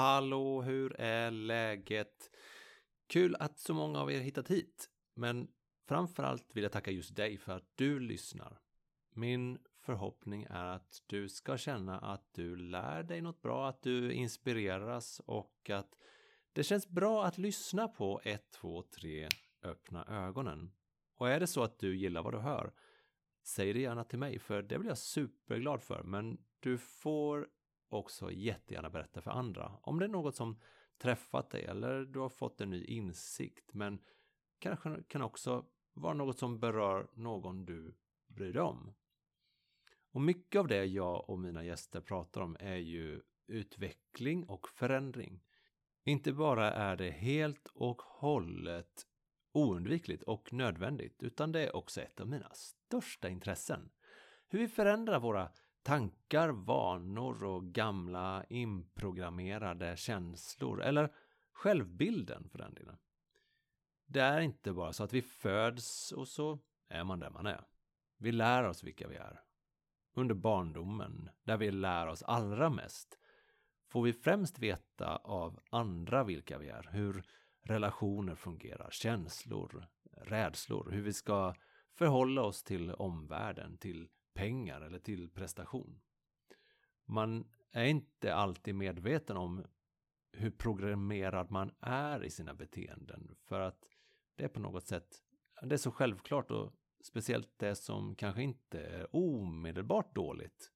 Hallå, hur är läget? Kul att så många av er hittat hit, men framförallt vill jag tacka just dig för att du lyssnar. Min förhoppning är att du ska känna att du lär dig något bra, att du inspireras och att det känns bra att lyssna på 1, 2, 3, öppna ögonen. Och är det så att du gillar vad du hör, säg det gärna till mig för det blir jag superglad för, men du får också jättegärna berätta för andra. Om det är något som träffat dig eller du har fått en ny insikt men kanske kan också vara något som berör någon du bryr dig om. Och mycket av det jag och mina gäster pratar om är ju utveckling och förändring. Inte bara är det helt och hållet oundvikligt och nödvändigt utan det är också ett av mina största intressen. Hur vi förändrar våra tankar, vanor och gamla inprogrammerade känslor eller självbilden för den delen. Det är inte bara så att vi föds och så är man där man är. Vi lär oss vilka vi är. Under barndomen, där vi lär oss allra mest, får vi främst veta av andra vilka vi är, hur relationer fungerar, känslor, rädslor, hur vi ska förhålla oss till omvärlden, till pengar eller till prestation. Man är inte alltid medveten om hur programmerad man är i sina beteenden för att det är på något sätt, det är så självklart och speciellt det som kanske inte är omedelbart dåligt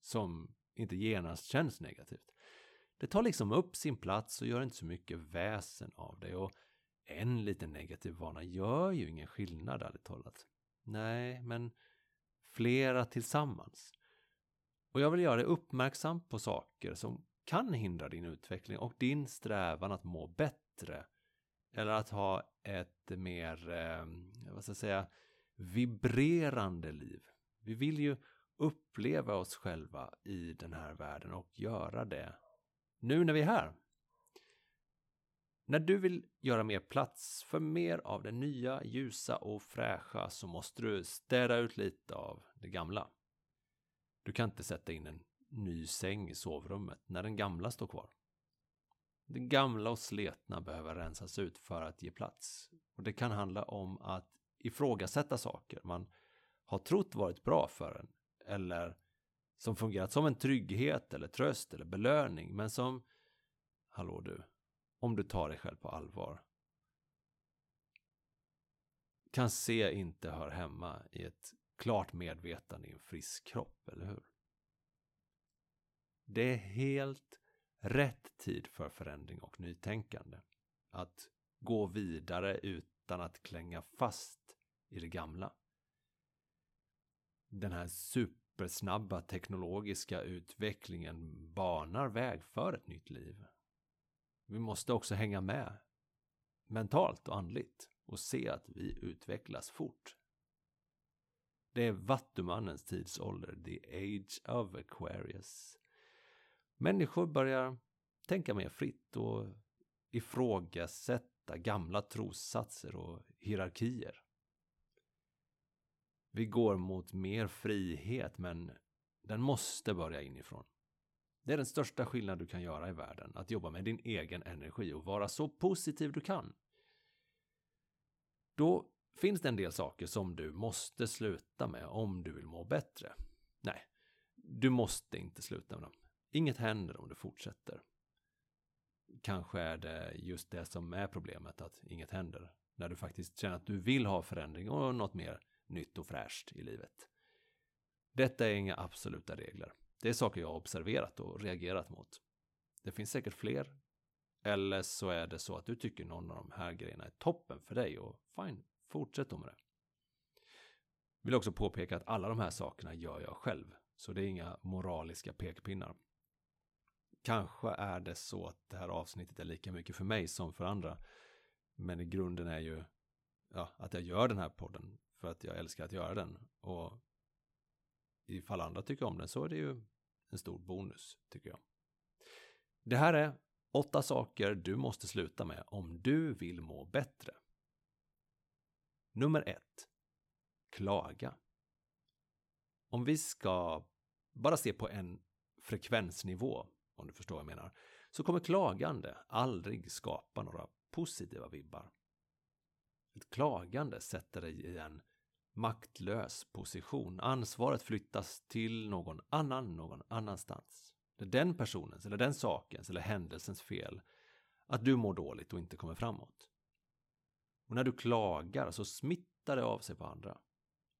som inte genast känns negativt. Det tar liksom upp sin plats och gör inte så mycket väsen av det och en liten negativ vana gör ju ingen skillnad ärligt talat. Nej, men flera tillsammans. Och jag vill göra dig uppmärksam på saker som kan hindra din utveckling och din strävan att må bättre. Eller att ha ett mer, eh, vad ska jag säga, vibrerande liv. Vi vill ju uppleva oss själva i den här världen och göra det nu när vi är här. När du vill göra mer plats för mer av det nya, ljusa och fräscha så måste du städa ut lite av det gamla. Du kan inte sätta in en ny säng i sovrummet när den gamla står kvar. Det gamla och sletna behöver rensas ut för att ge plats. Och det kan handla om att ifrågasätta saker man har trott varit bra för en eller som fungerat som en trygghet eller tröst eller belöning men som, hallå du, om du tar dig själv på allvar. Kan se inte hör hemma i ett klart medvetande i en frisk kropp, eller hur? Det är helt rätt tid för förändring och nytänkande. Att gå vidare utan att klänga fast i det gamla. Den här supersnabba teknologiska utvecklingen banar väg för ett nytt liv. Vi måste också hänga med mentalt och andligt och se att vi utvecklas fort. Det är vattumannens tidsålder, the age of Aquarius. Människor börjar tänka mer fritt och ifrågasätta gamla trossatser och hierarkier. Vi går mot mer frihet, men den måste börja inifrån. Det är den största skillnad du kan göra i världen, att jobba med din egen energi och vara så positiv du kan. Då finns det en del saker som du måste sluta med om du vill må bättre. Nej, du måste inte sluta med dem. Inget händer om du fortsätter. Kanske är det just det som är problemet, att inget händer. När du faktiskt känner att du vill ha förändring och något mer nytt och fräscht i livet. Detta är inga absoluta regler. Det är saker jag har observerat och reagerat mot. Det finns säkert fler. Eller så är det så att du tycker någon av de här grejerna är toppen för dig och fine, fortsätt då med det. Vill också påpeka att alla de här sakerna gör jag själv. Så det är inga moraliska pekpinnar. Kanske är det så att det här avsnittet är lika mycket för mig som för andra. Men i grunden är ju ja, att jag gör den här podden för att jag älskar att göra den. Och ifall andra tycker om den så är det ju en stor bonus, tycker jag. Det här är åtta saker du måste sluta med om du vill må bättre. Nummer ett. Klaga. Om vi ska bara se på en frekvensnivå, om du förstår vad jag menar, så kommer klagande aldrig skapa några positiva vibbar. Ett klagande sätter dig i en maktlös position. Ansvaret flyttas till någon annan någon annanstans. Det är den personens, eller den sakens, eller händelsens fel att du mår dåligt och inte kommer framåt. Och när du klagar så smittar det av sig på andra.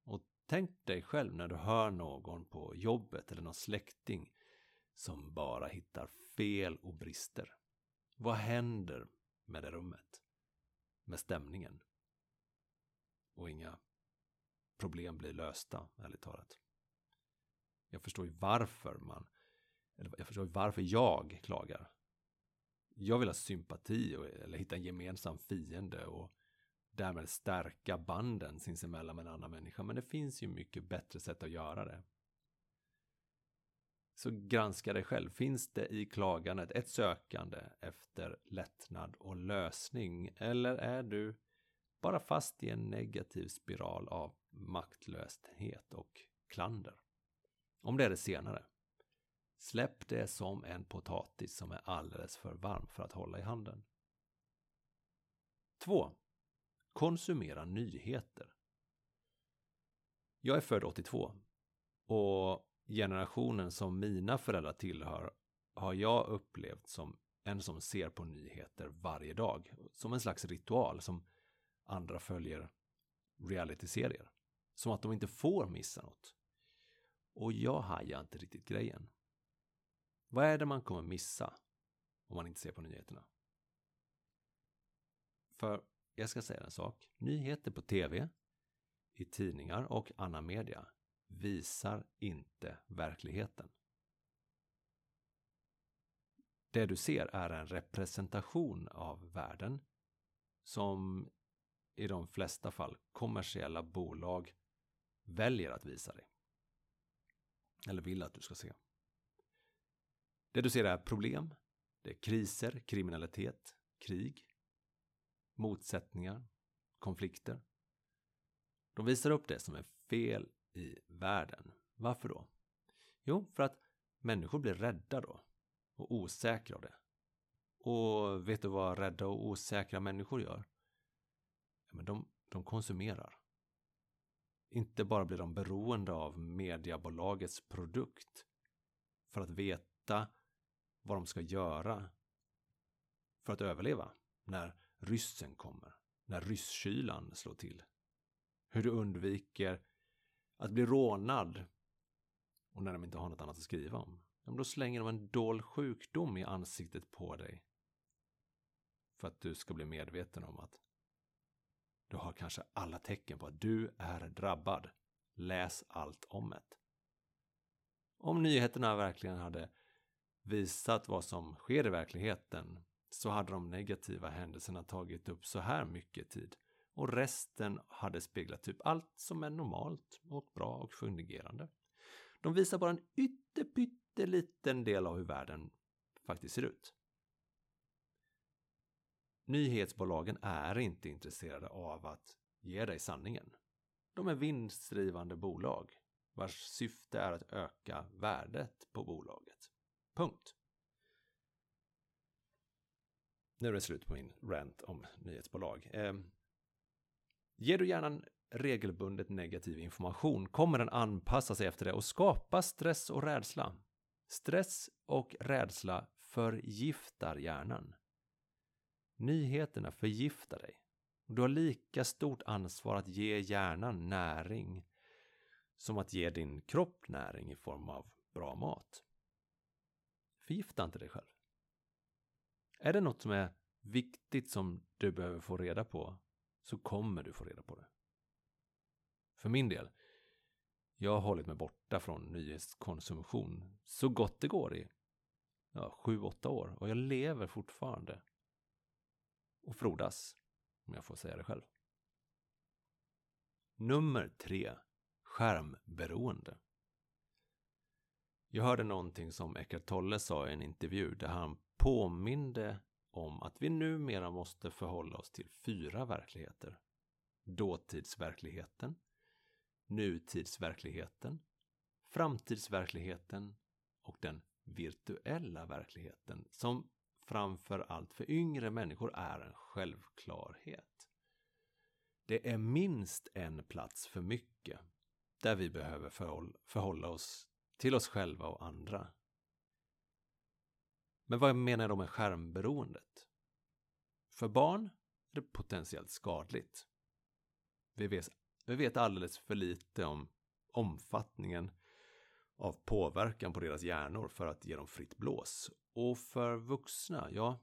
Och tänk dig själv när du hör någon på jobbet eller någon släkting som bara hittar fel och brister. Vad händer med det rummet? Med stämningen? Och inga problem blir lösta, ärligt talat. Jag förstår ju varför man, eller jag förstår ju varför jag klagar. Jag vill ha sympati eller hitta en gemensam fiende och därmed stärka banden sinsemellan med en annan människa. Men det finns ju mycket bättre sätt att göra det. Så granska dig själv. Finns det i klagandet ett sökande efter lättnad och lösning? Eller är du bara fast i en negativ spiral av maktlöshet och klander? Om det är det senare, släpp det som en potatis som är alldeles för varm för att hålla i handen. 2 konsumera nyheter. Jag är född 82 och generationen som mina föräldrar tillhör har jag upplevt som en som ser på nyheter varje dag. Som en slags ritual som andra följer realityserier. Som att de inte får missa något. Och jag hajar inte riktigt grejen. Vad är det man kommer missa om man inte ser på nyheterna? För jag ska säga en sak. Nyheter på tv, i tidningar och annan media visar inte verkligheten. Det du ser är en representation av världen som i de flesta fall kommersiella bolag väljer att visa dig. Eller vill att du ska se. Det du ser är problem, det är kriser, kriminalitet, krig, motsättningar, konflikter. De visar upp det som är fel i världen. Varför då? Jo, för att människor blir rädda då och osäkra av det. Och vet du vad rädda och osäkra människor gör? Men de, de konsumerar. Inte bara blir de beroende av mediabolagets produkt för att veta vad de ska göra för att överleva när ryssen kommer, när rysskylan slår till. Hur du undviker att bli rånad och när de inte har något annat att skriva om. Då slänger de en dold sjukdom i ansiktet på dig. För att du ska bli medveten om att du har kanske alla tecken på att du är drabbad. Läs allt om det. Om nyheterna verkligen hade visat vad som sker i verkligheten så hade de negativa händelserna tagit upp så här mycket tid. Och resten hade speglat typ allt som är normalt och bra och fungerande. De visar bara en ytterpytteliten del av hur världen faktiskt ser ut. Nyhetsbolagen är inte intresserade av att ge dig sanningen. De är vinstdrivande bolag vars syfte är att öka värdet på bolaget. Punkt. Nu är det slut på min rant om nyhetsbolag. Eh, ger du hjärnan regelbundet negativ information kommer den anpassa sig efter det och skapa stress och rädsla. Stress och rädsla förgiftar hjärnan. Nyheterna förgiftar dig. Du har lika stort ansvar att ge hjärnan näring som att ge din kropp näring i form av bra mat. Förgifta inte dig själv. Är det något som är viktigt som du behöver få reda på så kommer du få reda på det. För min del, Jag har hållit mig borta från nyhetskonsumtion så gott det går i ja, sju, åtta år och jag lever fortfarande. Och frodas, om jag får säga det själv. Nummer tre. Skärmberoende. Jag hörde någonting som Eckart Tolle sa i en intervju där han påminde om att vi numera måste förhålla oss till fyra verkligheter. Dåtidsverkligheten, nutidsverkligheten, framtidsverkligheten och den virtuella verkligheten som framför allt för yngre människor är en självklarhet. Det är minst en plats för mycket där vi behöver förhålla oss till oss själva och andra. Men vad menar jag då med skärmberoendet? För barn är det potentiellt skadligt. Vi vet, vi vet alldeles för lite om omfattningen av påverkan på deras hjärnor för att ge dem fritt blås. Och för vuxna, ja,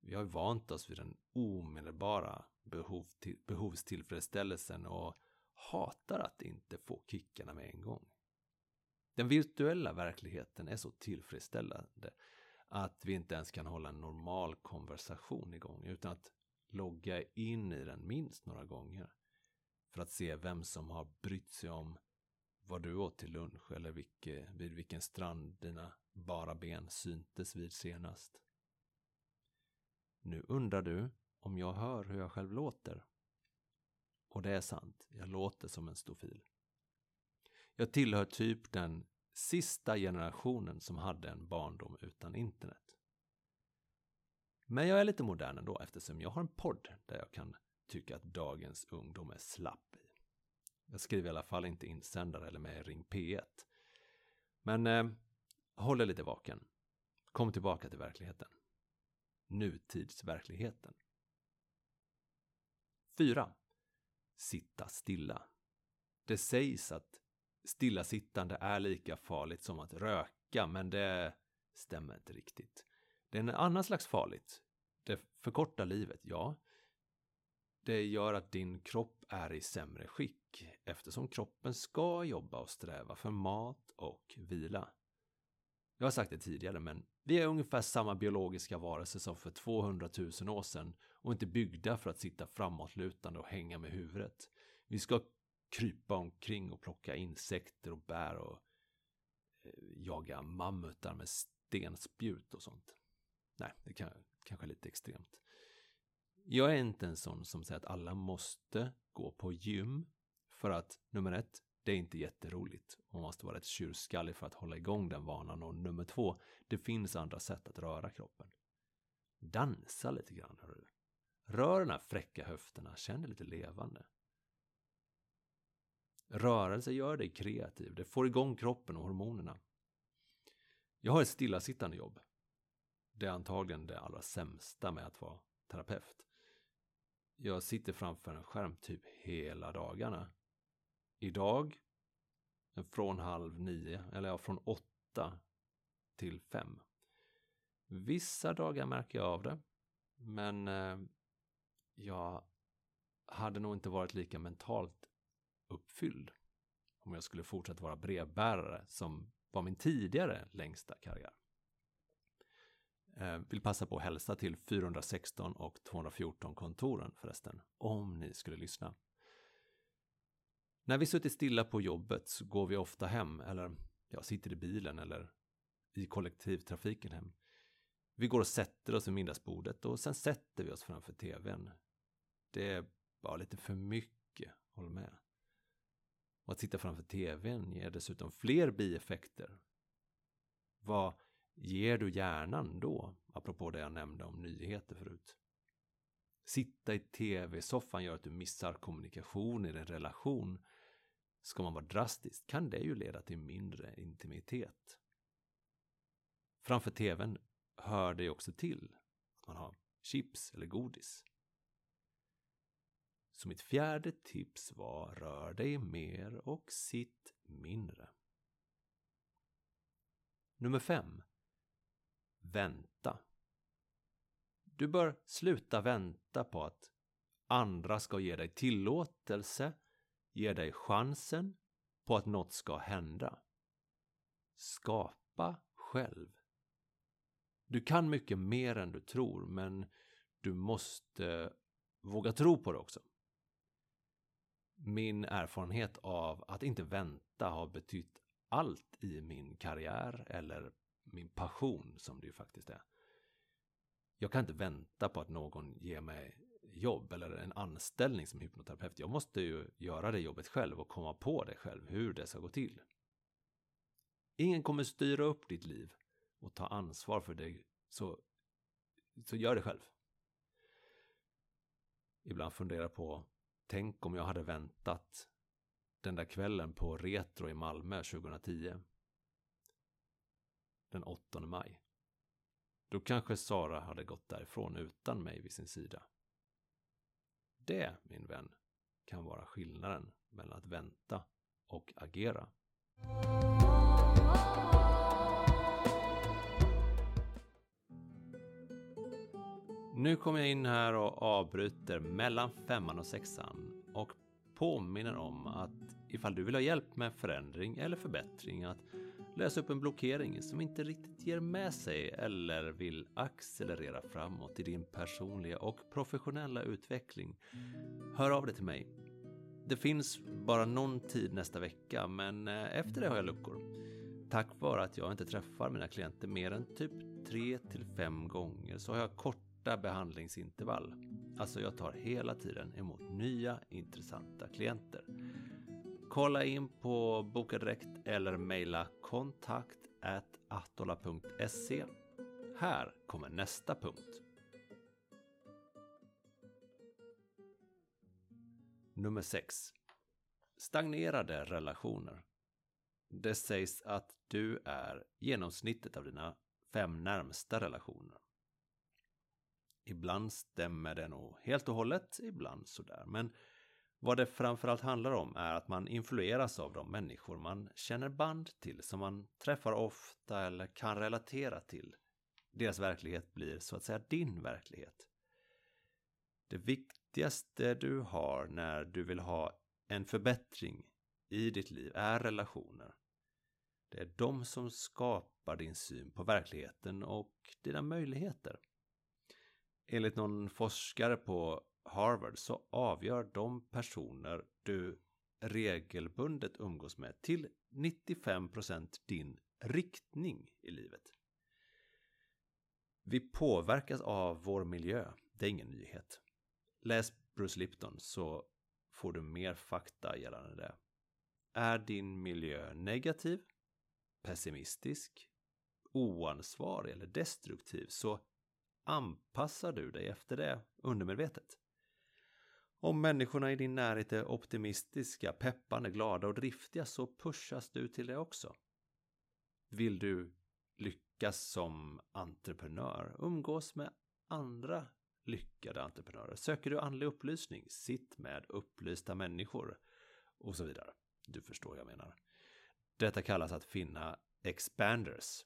vi har vant oss vid den omedelbara behov till, behovstillfredsställelsen och hatar att inte få kickarna med en gång. Den virtuella verkligheten är så tillfredsställande att vi inte ens kan hålla en normal konversation igång utan att logga in i den minst några gånger för att se vem som har brytt sig om vad du åt till lunch eller vilke, vid vilken strand dina bara ben syntes vid senast. Nu undrar du om jag hör hur jag själv låter. Och det är sant, jag låter som en stofil. Jag tillhör typ den sista generationen som hade en barndom utan internet. Men jag är lite modern ändå eftersom jag har en podd där jag kan tycka att dagens ungdom är slapp. Jag skriver i alla fall inte insändare eller med Ring P1. Men eh, håll lite vaken. Kom tillbaka till verkligheten. Nutidsverkligheten. 4. Sitta stilla. Det sägs att stillasittande är lika farligt som att röka, men det stämmer inte riktigt. Det är en annan slags farligt. Det förkortar livet, ja. Det gör att din kropp är i sämre skick eftersom kroppen ska jobba och sträva för mat och vila. Jag har sagt det tidigare, men vi är ungefär samma biologiska varelser som för 200 000 år sedan och inte byggda för att sitta framåtlutande och hänga med huvudet. Vi ska krypa omkring och plocka insekter och bär och eh, jaga mammutar med stenspjut och sånt. Nej, det kan, kanske är lite extremt. Jag är inte en sån som säger att alla måste gå på gym för att nummer ett, det är inte jätteroligt. Man måste vara rätt tjurskallig för att hålla igång den vanan. Och nummer två, det finns andra sätt att röra kroppen. Dansa lite grann, hörru. Rör de här fräcka höfterna, känn dig lite levande. Rörelse gör dig kreativ, det får igång kroppen och hormonerna. Jag har ett stillasittande jobb. Det är antagligen det allra sämsta med att vara terapeut. Jag sitter framför en skärm typ hela dagarna. Idag från halv nio, eller ja, från åtta till fem. Vissa dagar märker jag av det, men eh, jag hade nog inte varit lika mentalt uppfylld om jag skulle fortsätta vara brevbärare som var min tidigare längsta karriär. Eh, vill passa på att hälsa till 416 och 214 kontoren förresten, om ni skulle lyssna. När vi suttit stilla på jobbet så går vi ofta hem eller ja, sitter i bilen eller i kollektivtrafiken hem. Vi går och sätter oss vid middagsbordet och sen sätter vi oss framför tvn. Det är bara lite för mycket, håll med. Och att sitta framför tvn ger dessutom fler bieffekter. Vad ger du hjärnan då? Apropå det jag nämnde om nyheter förut. Sitta i tv-soffan gör att du missar kommunikation i din relation. Ska man vara drastisk kan det ju leda till mindre intimitet. Framför tvn hör det också till att man har chips eller godis. Så mitt fjärde tips var rör dig mer och sitt mindre. Nummer fem. Vänta. Du bör sluta vänta på att andra ska ge dig tillåtelse, ge dig chansen på att något ska hända. Skapa själv. Du kan mycket mer än du tror, men du måste våga tro på det också. Min erfarenhet av att inte vänta har betytt allt i min karriär eller min passion som det ju faktiskt är. Jag kan inte vänta på att någon ger mig jobb eller en anställning som hypnoterapeut. Jag måste ju göra det jobbet själv och komma på det själv, hur det ska gå till. Ingen kommer styra upp ditt liv och ta ansvar för dig, så, så gör det själv. Ibland funderar på, tänk om jag hade väntat den där kvällen på Retro i Malmö 2010. Den 8 maj. Då kanske Sara hade gått därifrån utan mig vid sin sida. Det, min vän, kan vara skillnaden mellan att vänta och agera. Nu kommer jag in här och avbryter mellan femman och sexan och påminner om att ifall du vill ha hjälp med förändring eller förbättring att lösa upp en blockering som inte riktigt ger med sig eller vill accelerera framåt i din personliga och professionella utveckling. Hör av dig till mig. Det finns bara någon tid nästa vecka, men eh, efter det har jag luckor. Tack vare att jag inte träffar mina klienter mer än typ 3 till 5 gånger så har jag korta behandlingsintervall. Alltså jag tar hela tiden emot nya intressanta klienter. Kolla in på Boka Direkt eller mejla kontakt atola.se. Här kommer nästa punkt. Nummer 6. Stagnerade relationer. Det sägs att du är genomsnittet av dina fem närmsta relationer. Ibland stämmer det nog helt och hållet, ibland sådär. Men vad det framförallt handlar om är att man influeras av de människor man känner band till, som man träffar ofta eller kan relatera till. Deras verklighet blir så att säga din verklighet. Det viktigaste du har när du vill ha en förbättring i ditt liv är relationer. Det är de som skapar din syn på verkligheten och dina möjligheter. Enligt någon forskare på Harvard så avgör de personer du regelbundet umgås med till 95% din riktning i livet. Vi påverkas av vår miljö, det är ingen nyhet. Läs Bruce Lipton så får du mer fakta gällande det. Är din miljö negativ, pessimistisk, oansvarig eller destruktiv så anpassar du dig efter det undermedvetet. Om människorna i din närhet är optimistiska, peppande, glada och driftiga så pushas du till det också. Vill du lyckas som entreprenör, umgås med andra lyckade entreprenörer. Söker du andlig upplysning, sitt med upplysta människor och så vidare. Du förstår vad jag menar. Detta kallas att finna expanders.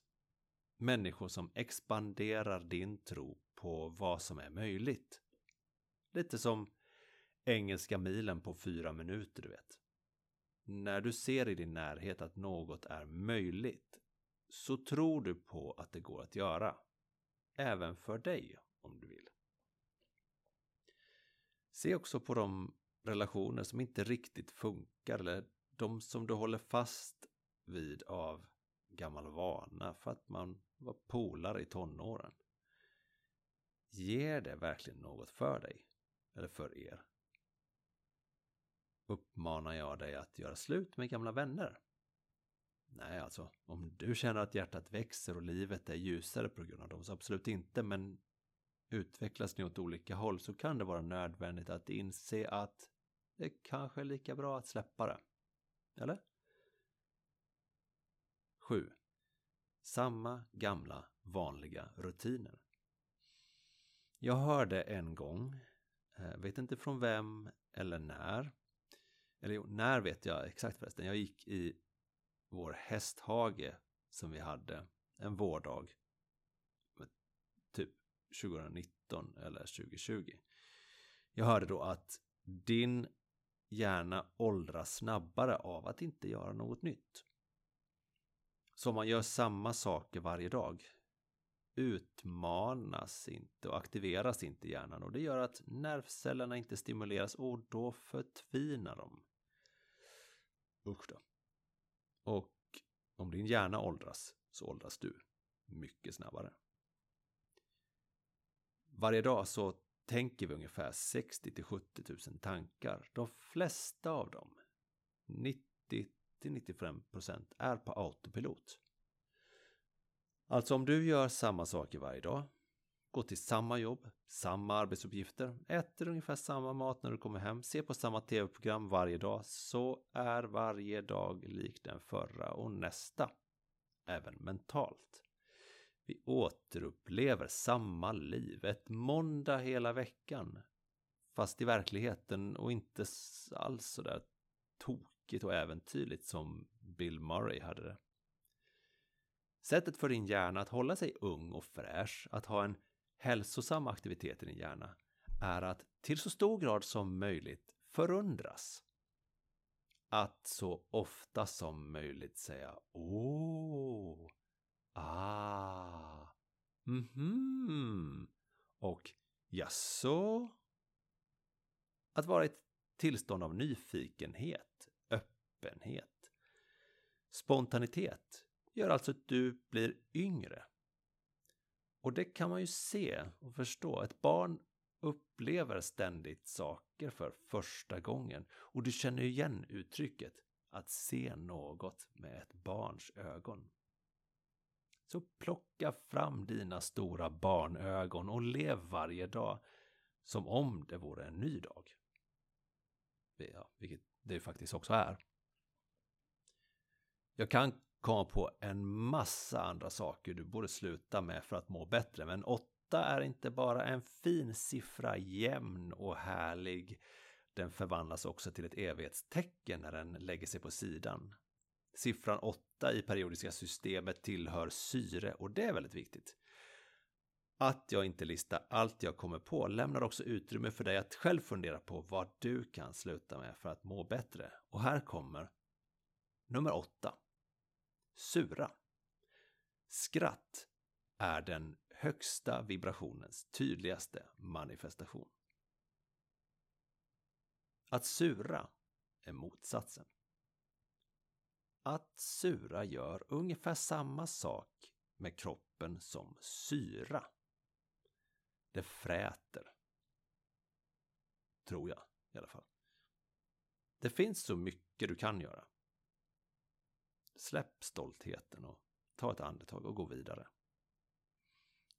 Människor som expanderar din tro på vad som är möjligt. Lite som engelska milen på fyra minuter, du vet. När du ser i din närhet att något är möjligt så tror du på att det går att göra. Även för dig, om du vill. Se också på de relationer som inte riktigt funkar eller de som du håller fast vid av gammal vana för att man var polare i tonåren. Ger det verkligen något för dig? Eller för er? Uppmanar jag dig att göra slut med gamla vänner. Nej, alltså, om du känner att hjärtat växer och livet är ljusare på grund av dem, så absolut inte, men utvecklas ni åt olika håll så kan det vara nödvändigt att inse att det kanske är lika bra att släppa det. Eller? 7. Samma gamla vanliga rutiner. Jag hörde en gång, eh, vet inte från vem eller när, eller jo, när vet jag exakt förresten. Jag gick i vår hästhage som vi hade en vårdag. Typ 2019 eller 2020. Jag hörde då att din hjärna åldras snabbare av att inte göra något nytt. Så om man gör samma saker varje dag utmanas inte och aktiveras inte hjärnan och det gör att nervcellerna inte stimuleras och då förtvinar de. Usch då. Och om din hjärna åldras så åldras du mycket snabbare. Varje dag så tänker vi ungefär 60 till 70 000 tankar. De flesta av dem, 90 till 95 procent, är på autopilot. Alltså om du gör samma saker varje dag, går till samma jobb, samma arbetsuppgifter, äter ungefär samma mat när du kommer hem, ser på samma tv-program varje dag, så är varje dag lik den förra och nästa. Även mentalt. Vi återupplever samma liv, ett måndag hela veckan. Fast i verkligheten och inte alls sådär tokigt och äventyrligt som Bill Murray hade det. Sättet för din hjärna att hålla sig ung och fräsch, att ha en hälsosam aktivitet i din hjärna, är att till så stor grad som möjligt förundras. Att så ofta som möjligt säga åh, ah, mhm och jaså? Att vara i ett tillstånd av nyfikenhet, öppenhet, spontanitet gör alltså att du blir yngre. Och det kan man ju se och förstå. Ett barn upplever ständigt saker för första gången och du känner igen uttrycket att se något med ett barns ögon. Så plocka fram dina stora barnögon och lev varje dag som om det vore en ny dag. Ja, vilket det faktiskt också är. Jag kan komma på en massa andra saker du borde sluta med för att må bättre. Men åtta är inte bara en fin siffra, jämn och härlig. Den förvandlas också till ett evighetstecken när den lägger sig på sidan. Siffran 8 i periodiska systemet tillhör syre och det är väldigt viktigt. Att jag inte listar allt jag kommer på lämnar också utrymme för dig att själv fundera på vad du kan sluta med för att må bättre. Och här kommer nummer 8 sura. Skratt är den högsta vibrationens tydligaste manifestation. Att sura är motsatsen. Att sura gör ungefär samma sak med kroppen som syra. Det fräter. Tror jag i alla fall. Det finns så mycket du kan göra. Släpp stoltheten och ta ett andetag och gå vidare.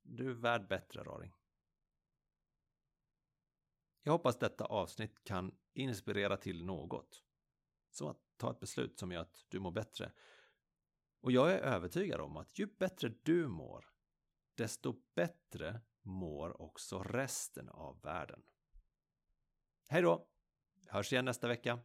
Du är värd bättre, Raring. Jag hoppas detta avsnitt kan inspirera till något. Som att ta ett beslut som gör att du mår bättre. Och jag är övertygad om att ju bättre du mår, desto bättre mår också resten av världen. Hej då! Hörs igen nästa vecka.